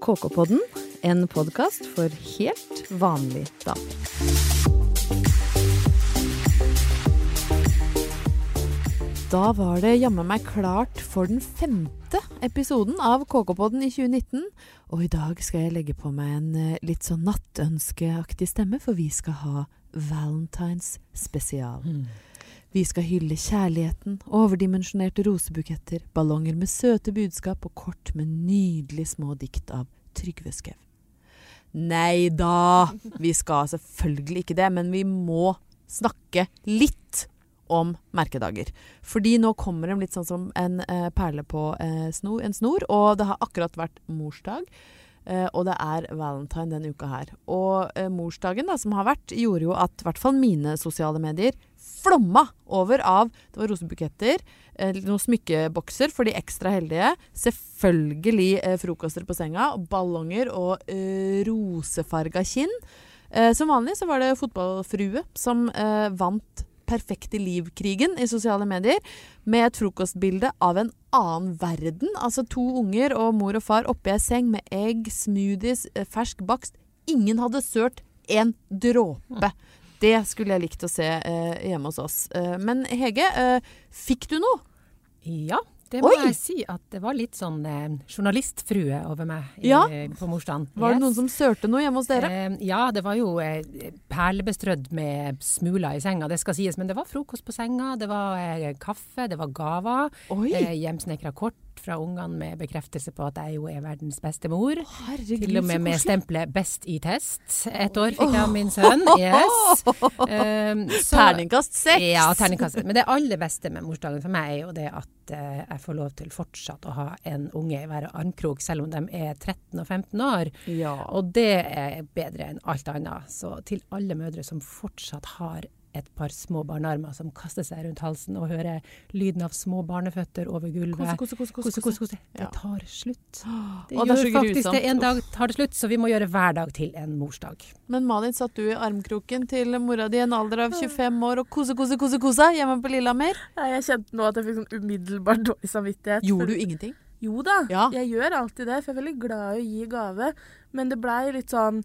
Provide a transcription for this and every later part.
KK-podden, en podkast for helt vanlig damer. Da var det jammen meg klart for den femte episoden av KK-podden i 2019. Og i dag skal jeg legge på meg en eh, litt sånn nattønskeaktig stemme, for vi skal ha Valentines spesial. Vi skal hylle kjærligheten, overdimensjonerte rosebuketter, ballonger med søte budskap og kort med nydelig små dikt av Trygve Skau. Nei da, vi skal selvfølgelig ikke det, men vi må snakke litt om merkedager. Fordi nå kommer de litt sånn som en eh, perle på eh, snor, en snor, og det har akkurat vært morsdag. Uh, og det er valentine denne uka her. Og uh, morsdagen da, som har vært, gjorde jo at i hvert fall mine sosiale medier flomma over av Det var rosebuketter, eh, noen smykkebokser for de ekstra heldige. Selvfølgelig eh, frokoster på senga, ballonger og eh, rosefarga kinn. Eh, som vanlig så var det fotballfrue som eh, vant perfekte liv-krigen i sosiale medier med et frokostbilde av en annen verden. Altså to unger og mor og far oppi ei seng med egg, smoothies, eh, fersk bakst. Ingen hadde sølt en dråpe. Det skulle jeg likt å se eh, hjemme hos oss. Eh, men Hege, eh, fikk du noe? Ja, det må Oi! jeg si at det var litt sånn eh, journalistfrue over meg i, Ja. på morsdagen. Var det Yes. noen som sølte noe hjemme hos dere? Eh, ja, det var jo eh, perlebestrødd med smuler i senga, det skal sies. Men det var frokost på senga, det var eh, kaffe, det var gaver. Eh, Hjemsnekra kort fra ungene med bekreftelse på at jeg jo er verdens beste mor. Herregud, Til og med med stempelet 'best i test'. Ett år fikk jeg av min sønn. Yes. Um, så- Terningkast seks! ja, terningkast. Men det aller beste med morsdagen for meg er jo det at eh, jeg får lov til fortsatt å ha en unge i hver armkrok, selv om de er 13 og 15 år. Ja. Og det er bedre enn alt annet. Så til alle mødre som fortsatt har et par små barnearmer som kaster seg rundt halsen og hører lyden av små barneføtter over gulvet. Kose, kose, kose, Kose, kose, kose. Det tar slutt. Det gjør faktisk det. En dag tar det slutt, så vi må gjøre hver dag til en morsdag. Men Malin, satt du i armkroken til mora di i en alder av 25 år og kose, kose, kose, kose hjemme på Lillehammer? Jeg kjente nå at jeg fikk sånn umiddelbart dårlig samvittighet. Gjorde du ingenting? Jo da, Ja. jeg gjør alltid det, for jeg er veldig glad i å gi gave. Men det blei litt sånn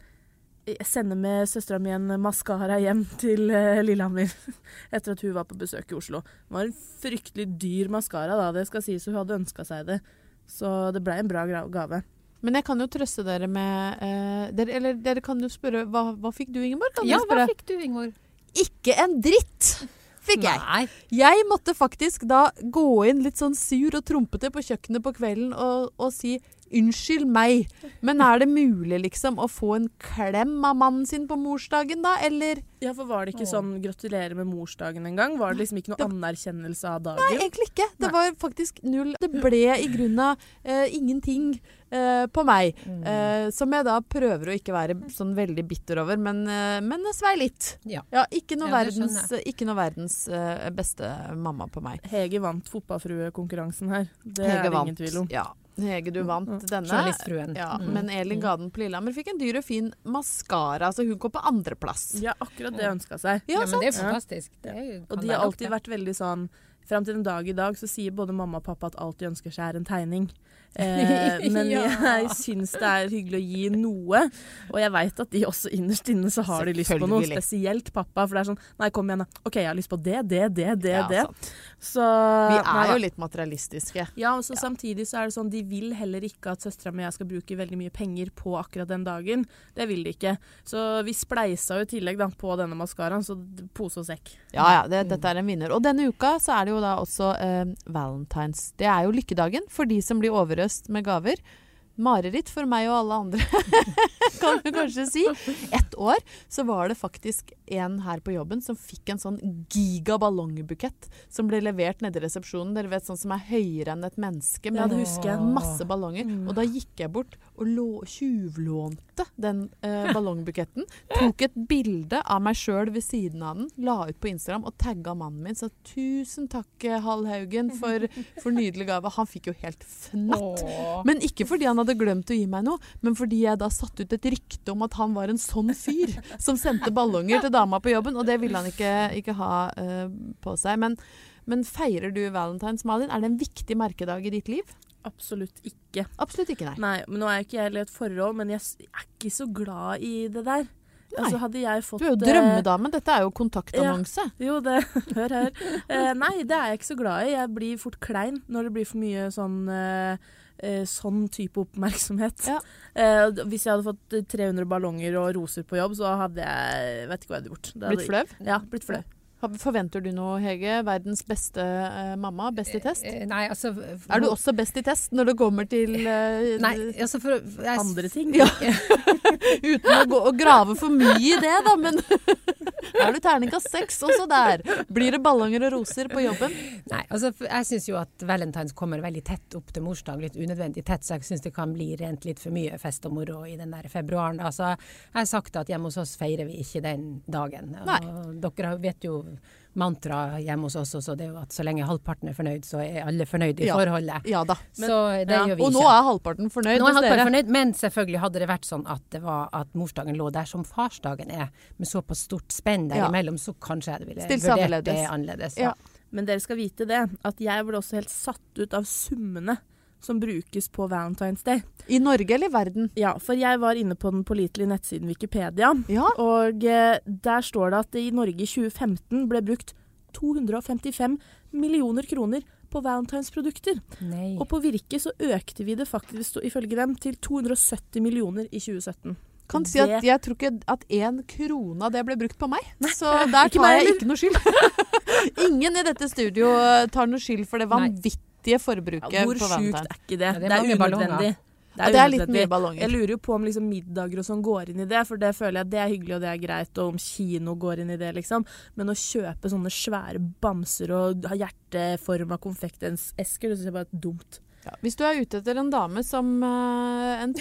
Jeg sender med søstera mi en maskara hjem til eh, Lillehammer etter at hun var på besøk i Oslo. Det var en fryktelig dyr maskara, da, det skal sies, hun hadde ønska seg det. Så det blei en bra gave. Men jeg kan jo trøste dere med eh, dere, Eller dere kan jo spørre Hva, hva fikk du, Ingeborg? Kan Ja, hva fikk du, Ingeborg? Ikke en dritt! Fikk jeg. Nei. Jeg måtte faktisk da gå inn litt sånn sur og trompete på kjøkkenet på kvelden og, og si Unnskyld meg, men er det mulig liksom å få en klem av mannen sin på morsdagen da, eller? Ja, for Var det ikke sånn 'gratulerer med morsdagen' en gang? Var det liksom ikke noe Det- anerkjennelse av dagen? Nei, egentlig ikke. Det var faktisk null. Det ble i grunnen eh, ingenting uh, på meg. Eh, som jeg da prøver å ikke være sånn veldig bitter over, men, eh, men svei litt. Ja. ikke noe Ja, verdens, ikke noe verdens beste mamma på meg. Hege vant fotballfruekonkurransen her. Det Hege er det ingen tvil om. Ja. Hege, du vant Mm. denne. Journalistfruen. Ja, Mm. Men Elin Gaden på Lillehammer fikk en dyr og fin maskara, så hun går på andreplass. Ja, akkurat det ønska seg. Ja, Ja, men det er fantastisk. Det er Og de har alltid vært veldig sånn Fram til en dag i dag så sier både mamma og pappa at alt de ønsker seg er en tegning. Eh, men Ja. jeg syns det er hyggelig å gi noe. Og jeg veit at de også innerst inne så har de lyst på noe. Spesielt pappa. For det er sånn Nei, kom igjen, da. OK, jeg har lyst på det, det, det, det. Ja, det. Så Vi er nei, jo litt materialistiske. Ja, og så Ja. samtidig så er det sånn de vil heller ikke at søstera mi og jeg skal bruke veldig mye penger på akkurat den dagen. Det vil de ikke. Så vi spleisa jo i tillegg da på denne maskaraen, så pose og sekk. Ja, ja, det, dette er en vinner. Og denne uka så er det jo da også eh, valentines. Det er jo lykkedagen for de som blir overøst med gaver. Mareritt for meg og alle andre, kan du kanskje si. Ett år så var det faktisk en her på jobben som fikk en sånn gigaballongbukett som ble levert nede i resepsjonen. Dere vet sånn som er høyere enn et menneske, Ja, med det husker jeg. masse ballonger. Mm. Og da gikk jeg bort og lå, tjuvlånte den eh, ballongbuketten. Tok et bilde av meg sjøl ved siden av den, la ut på Instagram og tagga mannen min. Så tusen takk, Hall Haugen, for, for nydelig gave. Han fikk jo helt fnatt. Men ikke fordi han hadde glemt å gi meg noe, men fordi jeg da satte ut et rykte om at han var en sånn fyr som sendte ballonger til dama på jobben, og det ville han ikke, ikke ha uh, på seg. Men, men feirer du valentines, Malin? Er det en viktig merkedag i ditt liv? Absolutt ikke. Absolutt ikke, nei. Nei, men Nå er ikke jeg i et forhold, men jeg er ikke så glad i det der. Altså, hadde jeg fått Du er jo drømmedamen. drømmedame. Dette er jo kontaktannonse. Jo, det Hør her. Eh, nei, det er jeg ikke så glad i. Jeg blir fort klein når det blir for mye sånn eh, eh, sånn type oppmerksomhet. Ja. Eh, hvis jeg hadde fått eh, 300 ballonger og roser på jobb, så hadde jeg Vet ikke hva jeg hadde gjort. Det hadde, Blitt flau? Ja, blitt flau. Forventer du noe, Hege? Verdens beste eh, mamma? Best i test? Eh, Nei, altså Er du også best i test når det kommer til eh, Nei, altså for jeg, Andre ting. Ja. Uten å, gå, å grave for mye i det, da, men er du terningkast seks også der? Blir det ballonger og roser på jobben? Nei, altså jeg syns jo at valentines kommer veldig tett opp til morsdag, litt unødvendig tett, så jeg syns det kan bli rent litt for mye fest og moro i den der februaren. Altså, jeg har sagt at hjemme hos oss feirer vi ikke den dagen. Nei. Og dere vet jo mantraet hjemme hos oss også, det er jo at så lenge halvparten er fornøyd, så er alle fornøyd i Ja. forholdet. Ja da. så det ja. gjør vi Og nå er halvparten fornøyd Nå er halvparten dere. fornøyd, men selvfølgelig hadde det vært sånn at det var at morsdagen lå der som farsdagen er, med såpass stort spenn Ja. derimellom, så kanskje jeg ville Stilt vurdert det annerledes. annerledes. Ja. Ja. Men dere skal vite det, at jeg ble også helt satt ut av summene som brukes på Valentine's Day. I Norge eller i verden? Ja, for jeg var inne på den pålitelige nettsiden Wikipedia, Ja. og eh, der står det at det i Norge i 2015 ble brukt 255 millioner kroner på Valentine's-produkter. Og på Virke så økte vi det faktisk, ifølge dem, til 270 millioner i 2017. Kan si at jeg tror ikke at én krone av det ble brukt på meg. Så der tar jeg ikke noe skyld. Ingen i dette studio tar noe skyld for det Nei. Vanvittige forbruket Ja, hvor på sjukt er ikke det? Ja, det, det er er mange ballonger. unødvendig. Ja, det er litt mye ballonger. Jeg lurer jo på om liksom middager og sånn går inn i det, for det føler jeg det er hyggelig og det er greit, og om kino går inn i det, liksom. Men å kjøpe sånne svære bamser og ha hjerteforma konfektesker, det syns jeg bare er dumt. Ja, hvis du er ute etter en dame som uh, en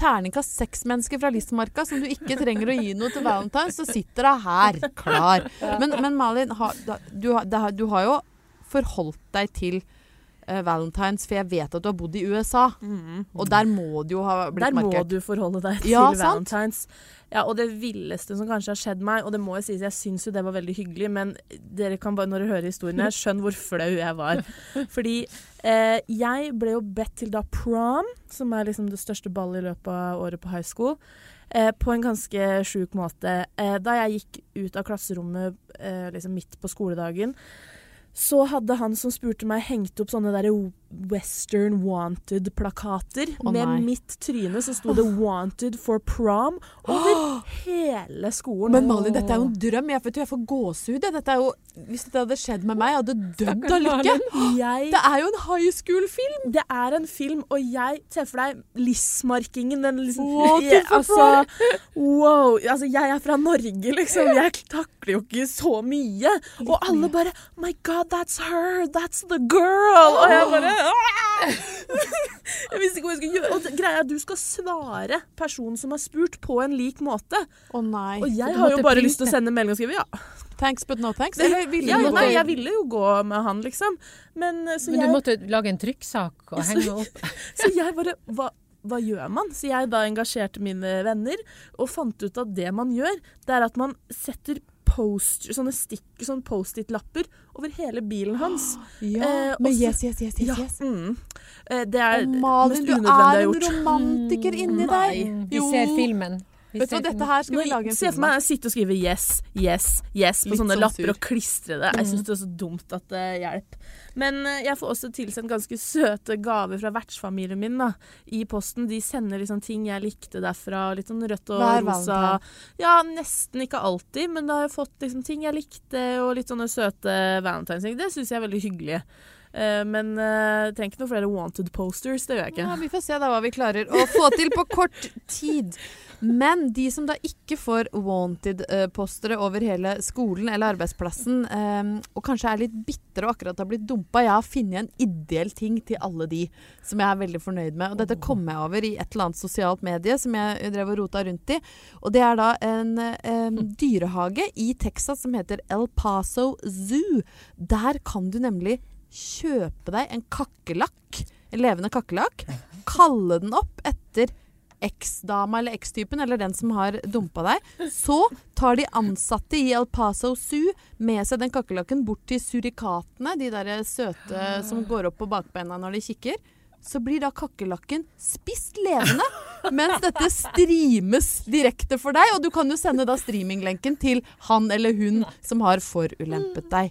terningkast seks-menneske fra Listmarka som du ikke trenger å gi noe til Valentine, så sitter hun her klar. Men, men Malin, ha, da, du, har- du har jo forholdt deg til Valentines, for jeg vet at du har bodd i USA. Og der må du jo ha blitt Der må du forholde deg til Ja, sant? Valentines. Ja, og det villeste som kanskje har skjedd meg, og det må jeg si, jeg syns jo det var veldig hyggelig, men dere kan bare, når dere hører historien her, skjønne hvor flau jeg var. Fordi eh, jeg ble jo bedt til da prom, som er liksom det største ballet i løpet av året på high school, eh, på en ganske sjuk måte. Eh, da jeg gikk ut av klasserommet eh, liksom midt på skoledagen, så hadde han som spurte meg, hengt opp sånne der Western Wanted-plakater Oh, med mitt tryne. Så sto det 'Wanted for prom' over hele skolen. Men Mali, dette er jo en drøm. Jeg, vet, jeg får gåsehud. hvis dette hadde skjedd med meg, jeg hadde dødd av lykke. jeg, Det er jo en high school-film! det er en film, og jeg ser for deg Lissmarkingen. Den liksom jeg, altså, Wow. Altså, jeg er fra Norge, liksom. Jeg takler jo ikke så mye. Og alle bare My God, that's her! That's the girl! Og jeg bare! Jeg visste ikke hva jeg skulle gjøre. Og det- greia er at du skal svare personen som har spurt, på en lik måte. Å nei. Og jeg har jo bare lyst til å sende melding og skrive ja. Thanks but no thanks. Eller ville ja nei, jeg ville jo gå med han, liksom. Men, eh, så, Men du jeg, måtte lage en trykksak og henge opp. så jeg bare hva, hva gjør man? Så jeg da engasjerte mine venner og fant ut at det man gjør, det er at man setter post, sånne stikk, sånne Post-It-lapper over hele bilen hans. Ja, Eh, men også- yes, yes, yes, yes, Ja, yes. mm. Eh, Det er Malin, mest du unødvendige jeg er en romantiker inni deg. Nei, Vi Jo. ser filmen. Vet du hva, dette her skal vi lage en Se film for meg å sitte og skrive 'yes, yes, yes' på Litt sånne sånn lapper sur. og klistre det. Jeg syns det er så dumt at det hjelper. Men eh, jeg får også tilsendt ganske søte gaver fra vertsfamilien min da, i posten. De sender liksom ting jeg likte derfra. Litt sånn rødt og Hver rosa. valentine. Ja, nesten ikke alltid, men da har jeg fått liksom ting jeg likte, og litt sånne søte valentines. Det syns jeg er veldig hyggelig. Eh, men uh, trenger ikke noen flere wanted posters. Det gjør jeg ikke. Ja, vi får se da hva vi klarer å få til på kort tid. Men de som da ikke får wanted-postere over hele skolen eller arbeidsplassen, um, og kanskje er litt bitre og akkurat har blitt dumpa, jeg har funnet en ideell ting til alle de som jeg er veldig fornøyd med. Og dette kom jeg over i et eller annet sosialt medie som jeg drev og rota rundt i. Og det er da en um, dyrehage i Texas som heter El Paso Zoo. Der kan du nemlig kjøpe deg en kakerlakk, en levende kakerlakk, kalle den opp etter eksdama eller ekstypen, eller den som har dumpa deg. Så tar de ansatte i El Paso Zoo med seg den kakerlakken bort til surikatene, de der søte som går opp på bakbeina når de kikker. så blir da kakerlakken spist levende. Mens dette streames direkte for deg, og du kan jo sende da streaminglenken til han eller hun som har forulempet deg.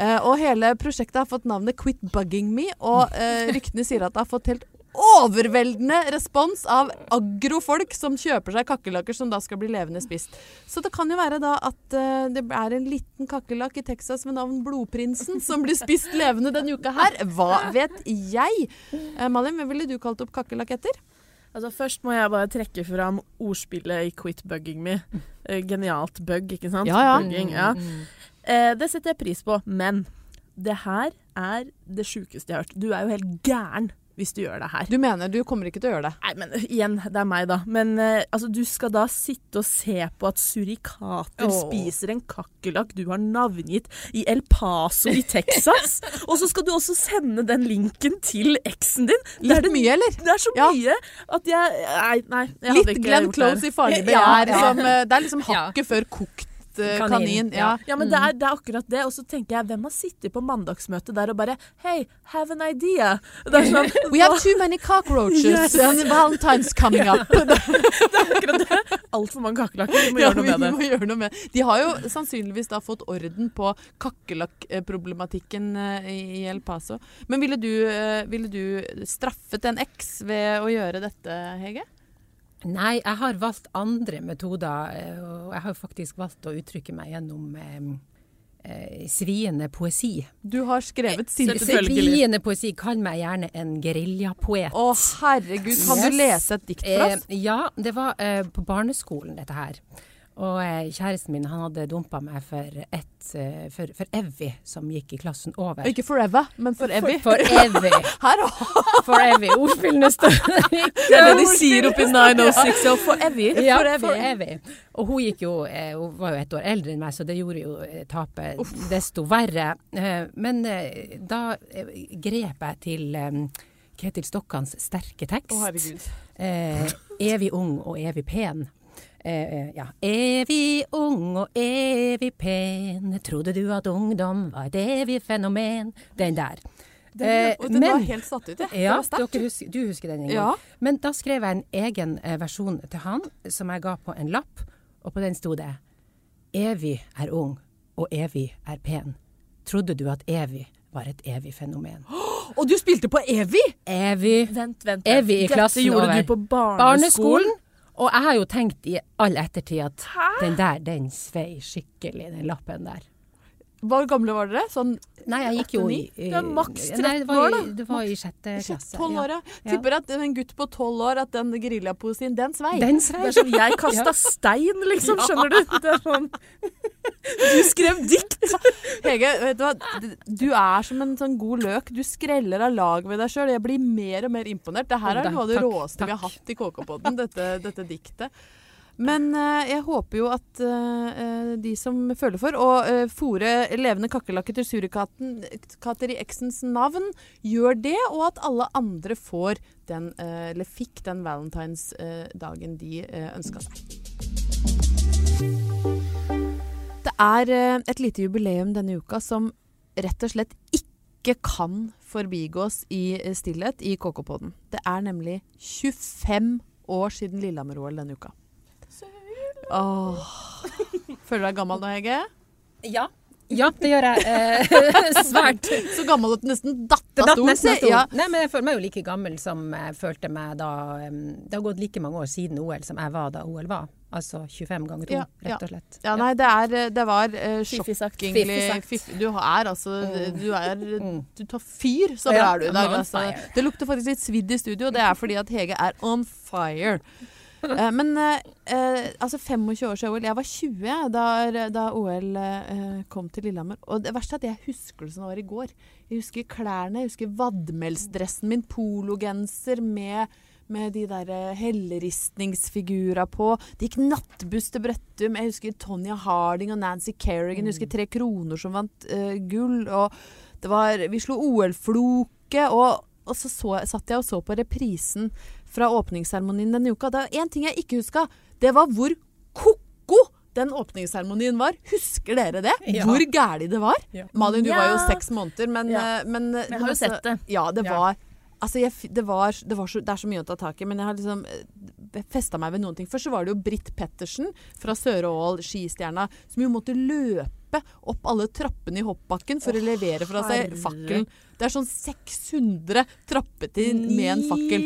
Uh, og hele prosjektet har fått navnet Quit Bugging Me, og uh, ryktene sier at det har fått helt overveldende respons av agrofolk som kjøper seg kakerlakker som da skal bli levende spist. Så det kan jo være da at uh, det er en liten kakerlakk i Texas ved navn Blodprinsen som blir spist levende denne uka her. Hva vet jeg? Uh, Malin, hvem ville du kalt opp kakerlakk etter? Altså Først må jeg bare trekke fram ordspillet i 'quit bugging me'. Eh, genialt bug, ikke sant? Ja, ja. Bugging, ja. Eh, det setter jeg pris på, men det her er det sjukeste jeg har hørt. Du er jo helt gæren hvis du gjør det her. Du mener du kommer ikke til å gjøre det? Nei, men igjen, det er meg, da. Men uh, altså, du skal da sitte og se på at surikater oh. spiser en kakerlakk du har navngitt i El Paso i Texas. og så skal du også sende den linken til eksen din. Det er, det, mye, eller? det er så Ja. mye at jeg Nei, nei. Jeg Litt Glenn. Close i farlig Ja, begjær. ja. som, eh, Det er liksom Ja. hakket før kokt Kanin, kanin. Ja. ja. Men det er, det er akkurat det. Og så tenker jeg, hvem har sittet på mandagsmøte der og bare Hey, have an idea. Det er sånn, We have too many cockroaches Yes. and Valentine's coming up. det er akkurat det. Altfor mange kakerlakker. Vi må Ja, gjøre noe vi med det. må gjøre noe med De har jo sannsynligvis da fått orden på kakerlakkproblematikken eh, i El Paso. Men ville du, eh, ville du straffet en eks ved å gjøre dette, Hege? Nei, jeg har valgt andre metoder, eh, og jeg har faktisk valgt å uttrykke meg gjennom eh, eh, sviende poesi. Du har skrevet sinte Selvfølgelig. Sviende poesi. Kall meg gjerne en geriljapoet. Å, herregud. Kan du lese et dikt for Eh, oss? ja, det var eh, på barneskolen dette her. Og eh, kjæresten min han hadde dumpa meg for, et, eh, for, for Evy, som gikk i klassen over. Ikke forever, men for Evy. For Evy. Her òg. For Evy. Ordspillene står Det er det de sier oppi 906 og for Evy. Ja, For Evy. Og hun jo eh, Hun var jo et år eldre enn meg, så det gjorde jo tapet desto verre. Men da grep jeg til Ketil Stokkans sterke tekst. Å, herregud. Eh, evig ung og evig pen. Eh, eh, ja. Evig ung og evig pen, trodde du at ungdom var et evig fenomen? Den der. Eh, Og den var helt satt ut. Ja, sterkt. husker, du husker den en gang. Ja. Men da skrev jeg en egen eh, versjon til han, som jeg ga på en lapp, og på den sto det Evig er ung, og evig er pen. Trodde du at evig var et evig fenomen? Og du spilte på Evy! Evig Vent, vent. vent. Evy i Dette klassen gjorde over. du på barneskolen. barneskolen. Og jeg har jo tenkt i all ettertid at den der, den svei skikkelig, den lappen der. Hvor gamle var dere? Sånn Nei, jeg gikk jo i, i Det er maks Nei, det 13 år, da. Det var i sjette klasse. tolv ja. år, ja. Ja. Tipper at en gutt på tolv år, at den geriljapoesien, den svei. Den svei. Det er som jeg kasta stein, liksom. Skjønner du? Det er sånn Du skrev dikt! Hege, vet du hva? Du er som en sånn god løk. Du skreller av lag ved deg sjøl. Jeg blir mer og mer imponert. Det her er noe av det råeste vi har hatt i KK-podden, dette, dette diktet. Men uh, jeg håper jo at eh, de som føler for å uh, fòre levende kakerlakker til surikater i eksens navn, gjør det, og at alle andre får den, uh, eller fikk den valentinsdagen de uh, ønska seg. Det er et lite jubileum denne uka som rett og slett ikke kan forbigås i stillhet i KK-podden. Det er nemlig 25 år siden Lillehammer-OL denne uka. Åh. Føler du deg gammel nå, Hege? Ja. Ja, det gjør jeg. Eh, svært. Så gammel at du nesten datt av stolen. Ja. Nei, men jeg føler meg jo like gammel som jeg følte meg da Det har gått like mange år siden OL som jeg var da OL var. Altså 25 ganger 2, Ja, rett og slett. ja, nei, det, er, eh, det var uh, sagt. sjokkingly Du er altså Mm. Du er Mm. Du tar fyr, så bra Ja, er du i dag. Altså. Det lukter faktisk litt svidd i studio. Det er fordi at Hege er on fire. Eh, men eh, eh, altså 25 år siden OL. Jeg var 20 da, da OL kom til Lillehammer. Og det verste er at jeg husker det som det var i går. Jeg husker klærne, jeg husker vadmelsdressen min, pologenser med med de der helleristningsfigura på. Det gikk nattbuss til Brøttum. Jeg husker Tonya Harding og Nancy Kerrigan. Jeg husker Tre Kroner som vant uh, gull. Og det var, vi slo OL-floke. Og, og så, så satt jeg og så på reprisen fra åpningsseremonien denne uka. Det er én ting jeg ikke huska. Det var hvor ko-ko den åpningsseremonien var. Husker dere det? Ja. Hvor gæli det var? Ja. Malin, du var jo seks måneder, men, Ja. eh, men Jeg har jo sett det. Ja, det Ja. var Altså, jeg, det, var, det, var så, det er så mye å ta tak i, men jeg har liksom festa meg ved noen ting. Først så var det jo Britt Pettersen fra Søre-Ål, skistjerna, som jo måtte løpe opp alle trappene i hoppbakken for å levere fra seg fakkelen. Det er sånn 600 trappetrinn med en fakkel.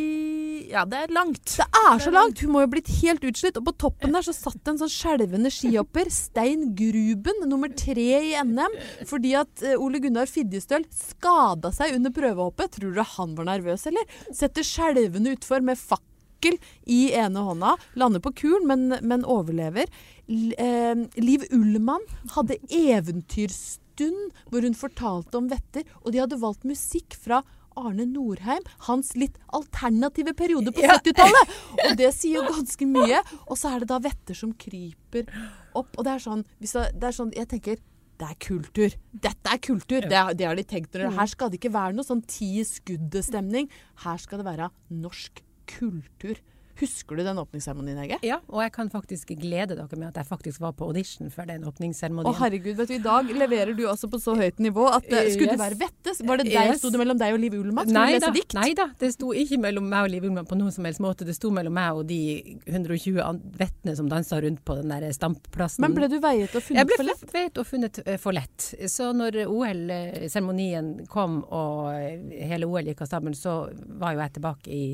Ja, det er langt. Det er så langt! Hun må jo ha blitt helt utslitt. Og på toppen der så satt en sånn skjelvende skihopper, Stein Gruben, nummer tre i NM, fordi at eh, Ole Gunnar Fidjestøl skada seg under prøvehoppet. Tror du han var nervøs, eller? Setter skjelvende utfor med fakkel i ene hånda. Lander på kulen, men, men overlever. L eh, Liv Ullmann hadde eventyrstund hvor hun fortalte om vetter, og de hadde valgt musikk fra Arne Norheim, hans litt alternative periode på 70-tallet. Og det sier jo ganske mye. Og så er det da vetter som kryper opp. Og det er sånn, det, er sånn Jeg tenker det er kultur. Dette er kultur. Det, det har de tenkt. under, Her skal det ikke være noe sånn ti skuddet-stemning. Her skal det være norsk kultur. Husker du den åpningsseremonien, Hege? Ja, og jeg kan faktisk glede dere med at jeg faktisk var på audition for den Å åpningsseremonien. herregud, vet du, I dag leverer du altså på så høyt nivå at uh, Skulle Yes. du være vette? Var det deg, Yes. sto det mellom deg og Liv Ullmann? Skulle Nei du da, lese dikt? nei da, det sto ikke mellom meg og Liv Ullmann på noen som helst måte. Det sto mellom meg og de 120 vettene som dansa rundt på den der stampplassen. Men ble du veiet og jeg funnet ble for lett? veiet og funnet eh, for lett. Så når OL-seremonien kom og eh, hele OL gikk av stabelen, så var jo jeg tilbake i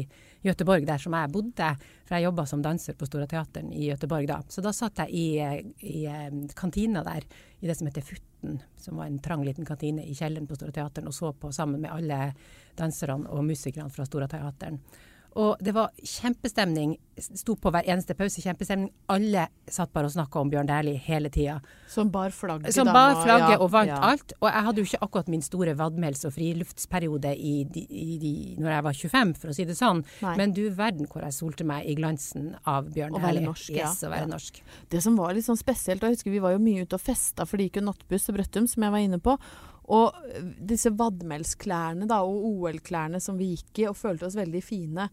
Göteborg, der som jeg bodde. For jeg jobba som danser på Stora Teateren i Göteborg da. Så da satt jeg i, i eh, kantina der, i det som heter Futten, som var en trang liten kantine i kjelleren på Stora Teateren, og så på sammen med alle danserne og musikerne fra Stora Teateren. Og det var kjempestemning. Sto på hver eneste pause. Kjempestemning. Alle satt bare og snakka om Bjørn Dæhlie hele tida. Som bar flagget. Som bar flagget ja, og vant ja. alt. Og jeg hadde jo ikke akkurat min store vadmels- og friluftsperiode i i de, når jeg var 25, for å si det sånn. Nei. Men du verden hvor jeg solte meg i glansen av Bjørn Å være Dæhlie. norsk, ja. Yes, å være norsk. Det som var litt sånn spesielt, og jeg husker vi var jo mye ute og festa, for det gikk jo nattbuss til Brøttum, som jeg var inne på. Og øh, disse vadmelsklærne da, og OL-klærne som vi gikk i, og følte oss veldig fine.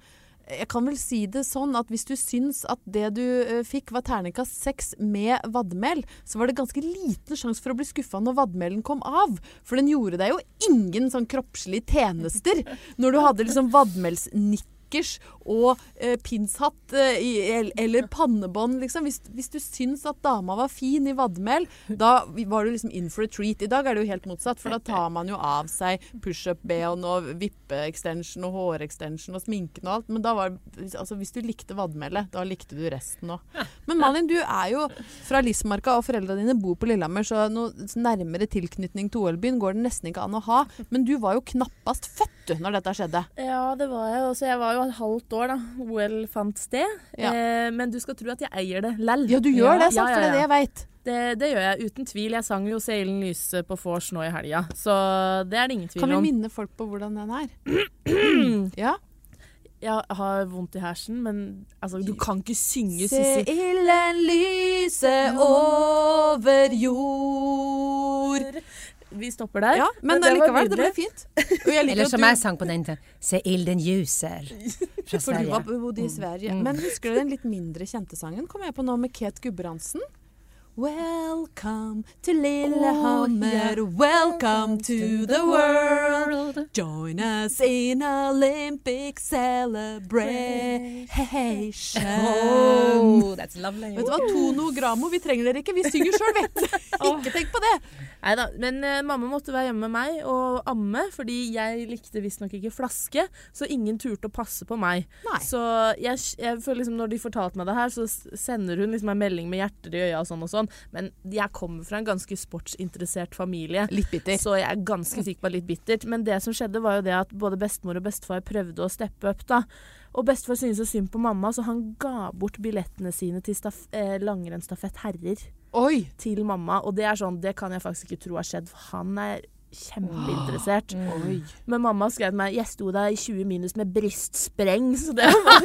Jeg kan vel si det sånn at hvis du syns at det du øh, fikk var terningkast seks med vadmel, så var det ganske liten sjanse for å bli skuffa når vadmelen kom av. For den gjorde deg jo ingen sånn kroppslige tjenester når du hadde liksom vadmelsnikkers og eh, pinshatt eh, i, eller pannebånd, liksom. Hvis, hvis du syns at dama var fin i vadmel, da var du liksom in for a treat. I dag er det jo helt motsatt, for da tar man jo av seg pushup-BH-en og vippe-extension og hårextension og sminken og alt. Men da var altså hvis du likte vadmelet, da likte du resten òg. Men Malin, du er jo fra Lismarka, og foreldrene dine bor på Lillehammer, så noe nærmere tilknytning til OL-byen går det nesten ikke an å ha. Men du var jo knappast født du, når dette skjedde. Ja, det var jeg. Også jeg var jo et halvt år da OL fant sted. Ja. Eh, men du skal tro at jeg eier det lell. Ja, du gjør det, sant? Ja, ja, For det er det jeg veit. Det, det gjør jeg uten tvil. Jeg sang jo 'Seilen lyse på vors' nå i helga, så det er det ingen tvil om. Kan vi minne folk på hvordan den er? ja. Jeg har vondt i hersen, men altså, du kan ikke synge Sissy. Se ilden lyse over jord. Vi stopper der. Ja, men det likevel, det ble fint. Og jeg liker Eller som du- jeg sang på den tiden, Se ilden ljuser fra For du var Sverige. bodde i Sverige. Mm. Men husker du den litt mindre kjente sangen? Kom jeg på nå med Kate Gudbrandsen. Welcome to Lillehammer, welcome to the world. Join us in Olympic celebration. Oh, that's lovely. Vet du hva, Tono Gramo, vi trenger dere ikke. Vi synger sjøl, vet du. Ikke tenk på det. Neida, men uh, mamma måtte være hjemme med meg og amme, fordi jeg likte visstnok ikke flaske, så ingen turte å passe på meg. Nei. Så jeg, jeg føler liksom når de fortalte meg det her, så sender hun liksom en melding med hjerter i øya og sånn og sånn, men jeg kommer fra en ganske sportsinteressert familie. Litt bitter. Så jeg er ganske sikker på litt bittert. Men det som skjedde, var jo det at både bestemor og bestefar prøvde å steppe opp, da. Og bestefar syntes så synd på mamma, så han ga bort billettene sine til staf eh, langrennsstafett herrer Oi. til mamma. Og det er sånn, det kan jeg faktisk ikke tro har skjedd, for han er kjempeinteressert. Oi. Men mamma skrev til meg 'Jeg sto der i 20 minus med brystspreng', så det var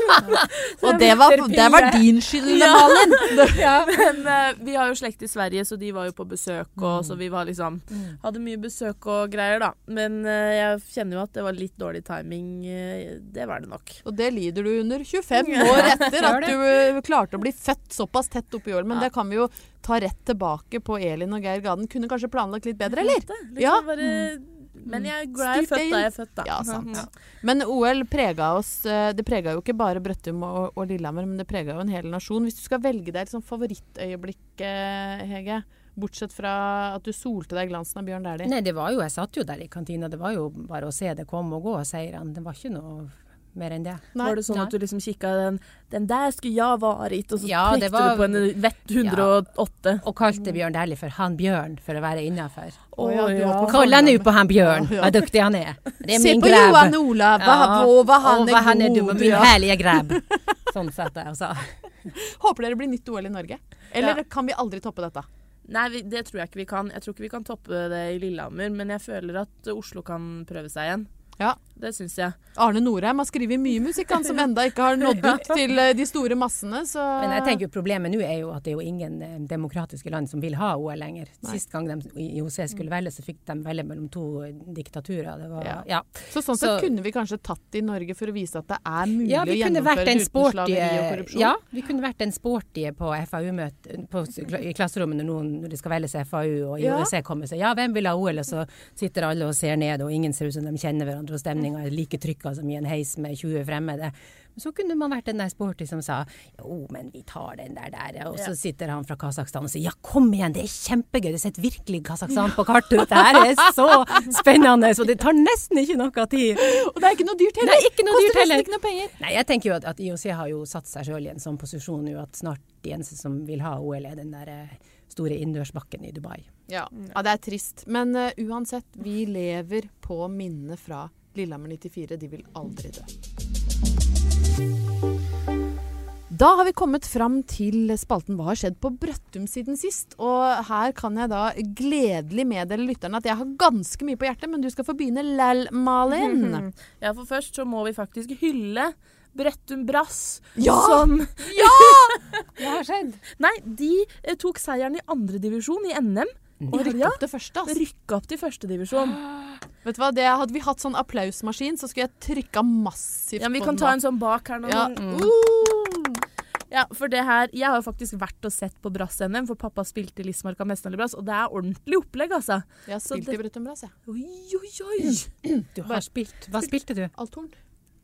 Og det var, det var din skyld, Malin. Men uh, vi har jo slekt i Sverige, så de var jo på besøk, og så vi var liksom Hadde mye besøk og greier, da. Men uh, jeg kjenner jo at det var litt dårlig timing. Uh, det var det nok. Og det lider du under 25 år etter at du klarte å bli født såpass tett oppi jorden. Men Ja. det kan vi jo ta rett tilbake på Elin og Geir Gaden. Kunne kanskje planlagt litt bedre, eller? Liksom Ja. Bare Men jeg er glad jeg er født da jeg er født, da. Ja, sant. Mhm. Men OL prega oss eh, Det prega jo ikke bare Brøttum og, og Lillehammer, men det prega jo en hel nasjon. Hvis du skal velge deg et sånn favorittøyeblikk, eh, Hege, bortsett fra at du solte deg i glansen av Bjørn Dæhlie. Nei, det var jo, jeg satt jo der i kantina. Det var jo bare å se det komme og gå, seirene. Det var ikke noe mer enn det. Nei. Var det sånn Nei. at du liksom kikka den Den der skulle jeg varit, og så Ja, pekte var- du på en vett 108. Og kalte Bjørn Dæhlie for han Bjørn for å være innafor. Kall ja, ut på Kolla nu på han Bjørn, Ja, ja. dyktig duktig han er. Det er Se min på grab. Johan Olav, hva, Ja. hva, hva han Å, er vad han er god. min ja. härliga grabb. Sånn satt jeg og sa. Håper dere blir nytt OL i Norge. Eller Ja. kan vi aldri toppe dette? Nei, vi, det tror jeg ikke vi kan. Jeg tror ikke vi kan toppe det i Lillehammer, men jeg føler at Oslo kan prøve seg igjen. Ja. Det syns jeg. Arne Norheim har skrevet mye musikk han som enda ikke har nådd ut til eh, de store massene, så Men jeg tenker jo problemet nå er jo at det er jo ingen eh, demokratiske land som vil ha OL lenger. Nei. Sist gang de i IOC skulle velge, så fikk de velge mellom to diktaturer. Det var, Ja. ja. Så sånn sett Så- kunne vi kanskje tatt det i Norge for å vise at det er mulig Ja, å gjennomføre uten slaveri og korrupsjon. Ja, vi kunne vært den sportige på FAU-møte i klasserommet når, noen, når det skal velges FAU og Ja. IOC kommer og sier ja, hvem vil ha OL? Og så sitter alle og ser ned, og ingen ser ut som de kjenner hverandre, og stemninga er like trykka som i en heis med 20 fremmede. Men så kunne man vært den der sporty som sa jo, men vi tar den der der, og så sitter han fra Kasakhstan og sier ja, kom igjen, det er kjempegøy, det setter virkelig Kasakhstan på kartet, dette her er så spennende, så det tar nesten ikke noe tid. Og det er ikke noe dyrt heller! Nei, ikke noe Koster dyrt heller. ikke noe penger. Nei, jeg tenker jo at, at IOC har jo satt seg sjøl i en sånn posisjon nå at snart de eneste som vil ha OL, er den der eh, store innendørsbakken i Dubai. Ja. ja, det er trist. Men uh, uansett, vi lever på minnet fra Lillehammer 94. De vil aldri dø. Da har vi kommet fram til spalten Hva har skjedd på Brøttum siden sist? Og her kan jeg da gledelig meddele lytterne at jeg har ganske mye på hjertet, men du skal få begynne lell, Malin. Ja, for først så må vi faktisk hylle Brøttum Brass. Ja! Som Hva har skjedd? Nei, de eh, tok seieren i andredivisjon i NM. Og rykka opp det første, altså. Rykka opp til førstedivisjon. Vet du hva, det Hadde vi hatt sånn applausmaskin, så skulle jeg trykka massivt på den. Ja, vi kan ta en sånn bak her nå. Ja. Mm. Uh! Ja, for det her Jeg har jo faktisk vært og sett på Brass-NM, for pappa spilte Lismarka Mesterlig Brass, og det er ordentlig opplegg, altså. Jeg har spilt det- i Brøttum Brass, jeg. Oi, oi, oi! Du har spilt. Hva spilte du? Althorn.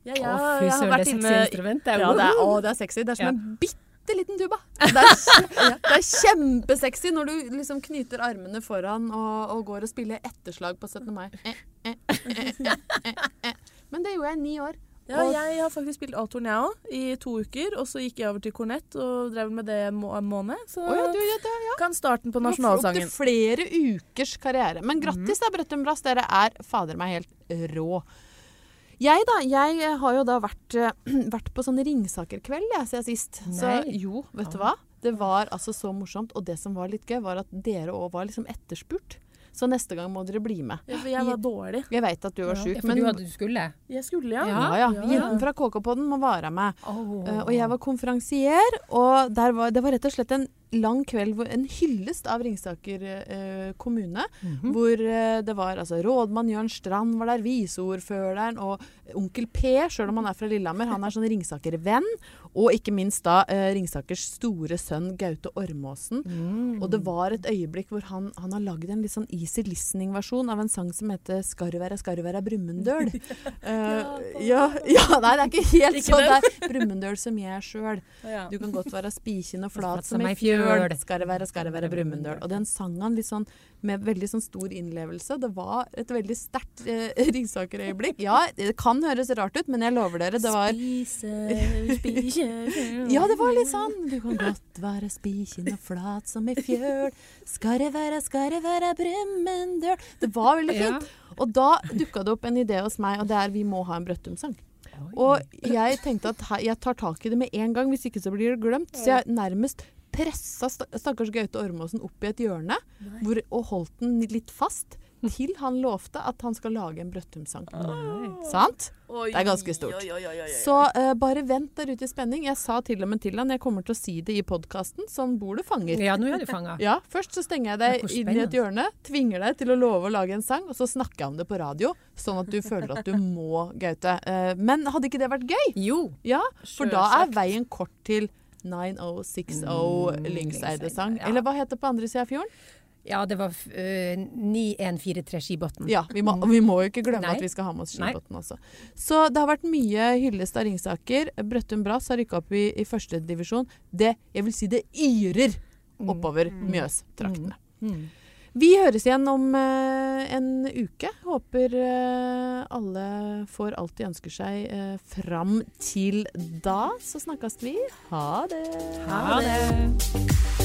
Ja, Å, ja, fy jeg har søren, det er sexy instrument. Det er Ja, det er, å, det er sexy. Det er som Ja. en bitte liten tuba. Det er, det er kjempesexy når du liksom knyter armene foran og, og går og spiller etterslag på 17. mai. Eh, eh. Men det gjorde jeg i ni år. Ja, jeg har faktisk spilt althorn, jeg òg, i to uker. Og så gikk jeg over til kornett og drev med det en må- måned. Så oh, ja, du, ja, det, ja. kan starten på Du har nasjonalsangen. Opptil flere ukers karriere. Men grattis da, Brøttum Brass. Dere er fader meg helt rå. Jeg da, jeg har jo da vært, eh, vært på sånn Ringsaker-kveld jeg, siden sist. Så jo, vet du hva? Det var altså så morsomt. Og det som var litt gøy, var at dere òg var liksom etterspurt. Så neste gang må dere bli med. Ja, for jeg var dårlig. Jeg veit at du var Ja, sjuk, for men du, hadde, du skulle? Jeg skulle, ja. ja, ja. Jenten fra KK-podden må være med. Oh. Uh, og jeg var konferansier, og der var, det var rett og slett en lang kveld, en hyllest av Ringsaker eh, kommune. Mhm. Hvor eh, det var altså rådmann Jørn Strand var der, viseordføreren og onkel P, sjøl om han er fra Lillehammer. Han er sånn Ringsaker-venn. Og ikke minst da eh, Ringsakers store sønn Gaute Ormåsen. Mm. Og det var et øyeblikk hvor han, han har lagd en litt sånn easy listening-versjon av en sang som heter 'Skarværa, skarværa, Brumunddøl'. Eh, ja, ja, nei, det er ikke helt sånn. Det er Brumunddøl som jeg sjøl. Ja. Du kan godt være spikjen og flat Flat som ei fjøl. Skal det være, skal det være Brumunddøl. Og den sang han litt sånn med veldig sånn stor innlevelse. Det var et veldig sterkt eh, Ringsaker-øyeblikk. Ja, det kan høres rart ut, men jeg lover dere, det var Spise, spise Ja, det var litt sånn. Du kan godt være spikjen og flat som ei fjøl. Skal det være, skal det være Brumunddøl. Det var veldig Ja. fint. Og da dukka det opp en idé hos meg, og det er vi må ha en Brøttum-sang. Og jeg tenkte at jeg tar tak i det med en gang, hvis ikke så blir det glemt. Så jeg nærmest pressa sta- stakkars Gaute Ormåsen opp i et hjørne hvor, og holdt den litt fast. Til han lovte at han skal lage en Brøttum-sang. Sant? Oi, Det er ganske stort. oi, oi, oi, oi. Så uh, bare vent der ute i spenning. Jeg sa til og med til han jeg kommer til å si det i podkasten. Sånn bor du fanger. Ja, nå er du fanga. Ja, Først så stenger jeg deg inn i et hjørne, tvinger deg til å love å lage en sang, og så snakker jeg om det på radio, sånn at du føler at du må, Gaute. Uh, men hadde ikke det vært gøy? Jo. Ja, for da er veien kort til 9060 Lyngseide-sang. ja. Eller hva heter det på andre sida av fjorden? Ja, det var uh, 9143 Skibotn. Ja, vi må, vi må jo ikke glemme Nei. at vi skal ha med oss. Skibotn også. Så det har vært mye hyllest av Ringsaker. Brøttum Brass har rykka opp i, i første divisjon. Det, jeg vil si det yrer oppover Mjøstraktene. Mm. Vi høres igjen om eh, en uke. Håper eh, alle får alt de ønsker seg eh, fram til da. Så snakkes vi. Ha det. Ha det.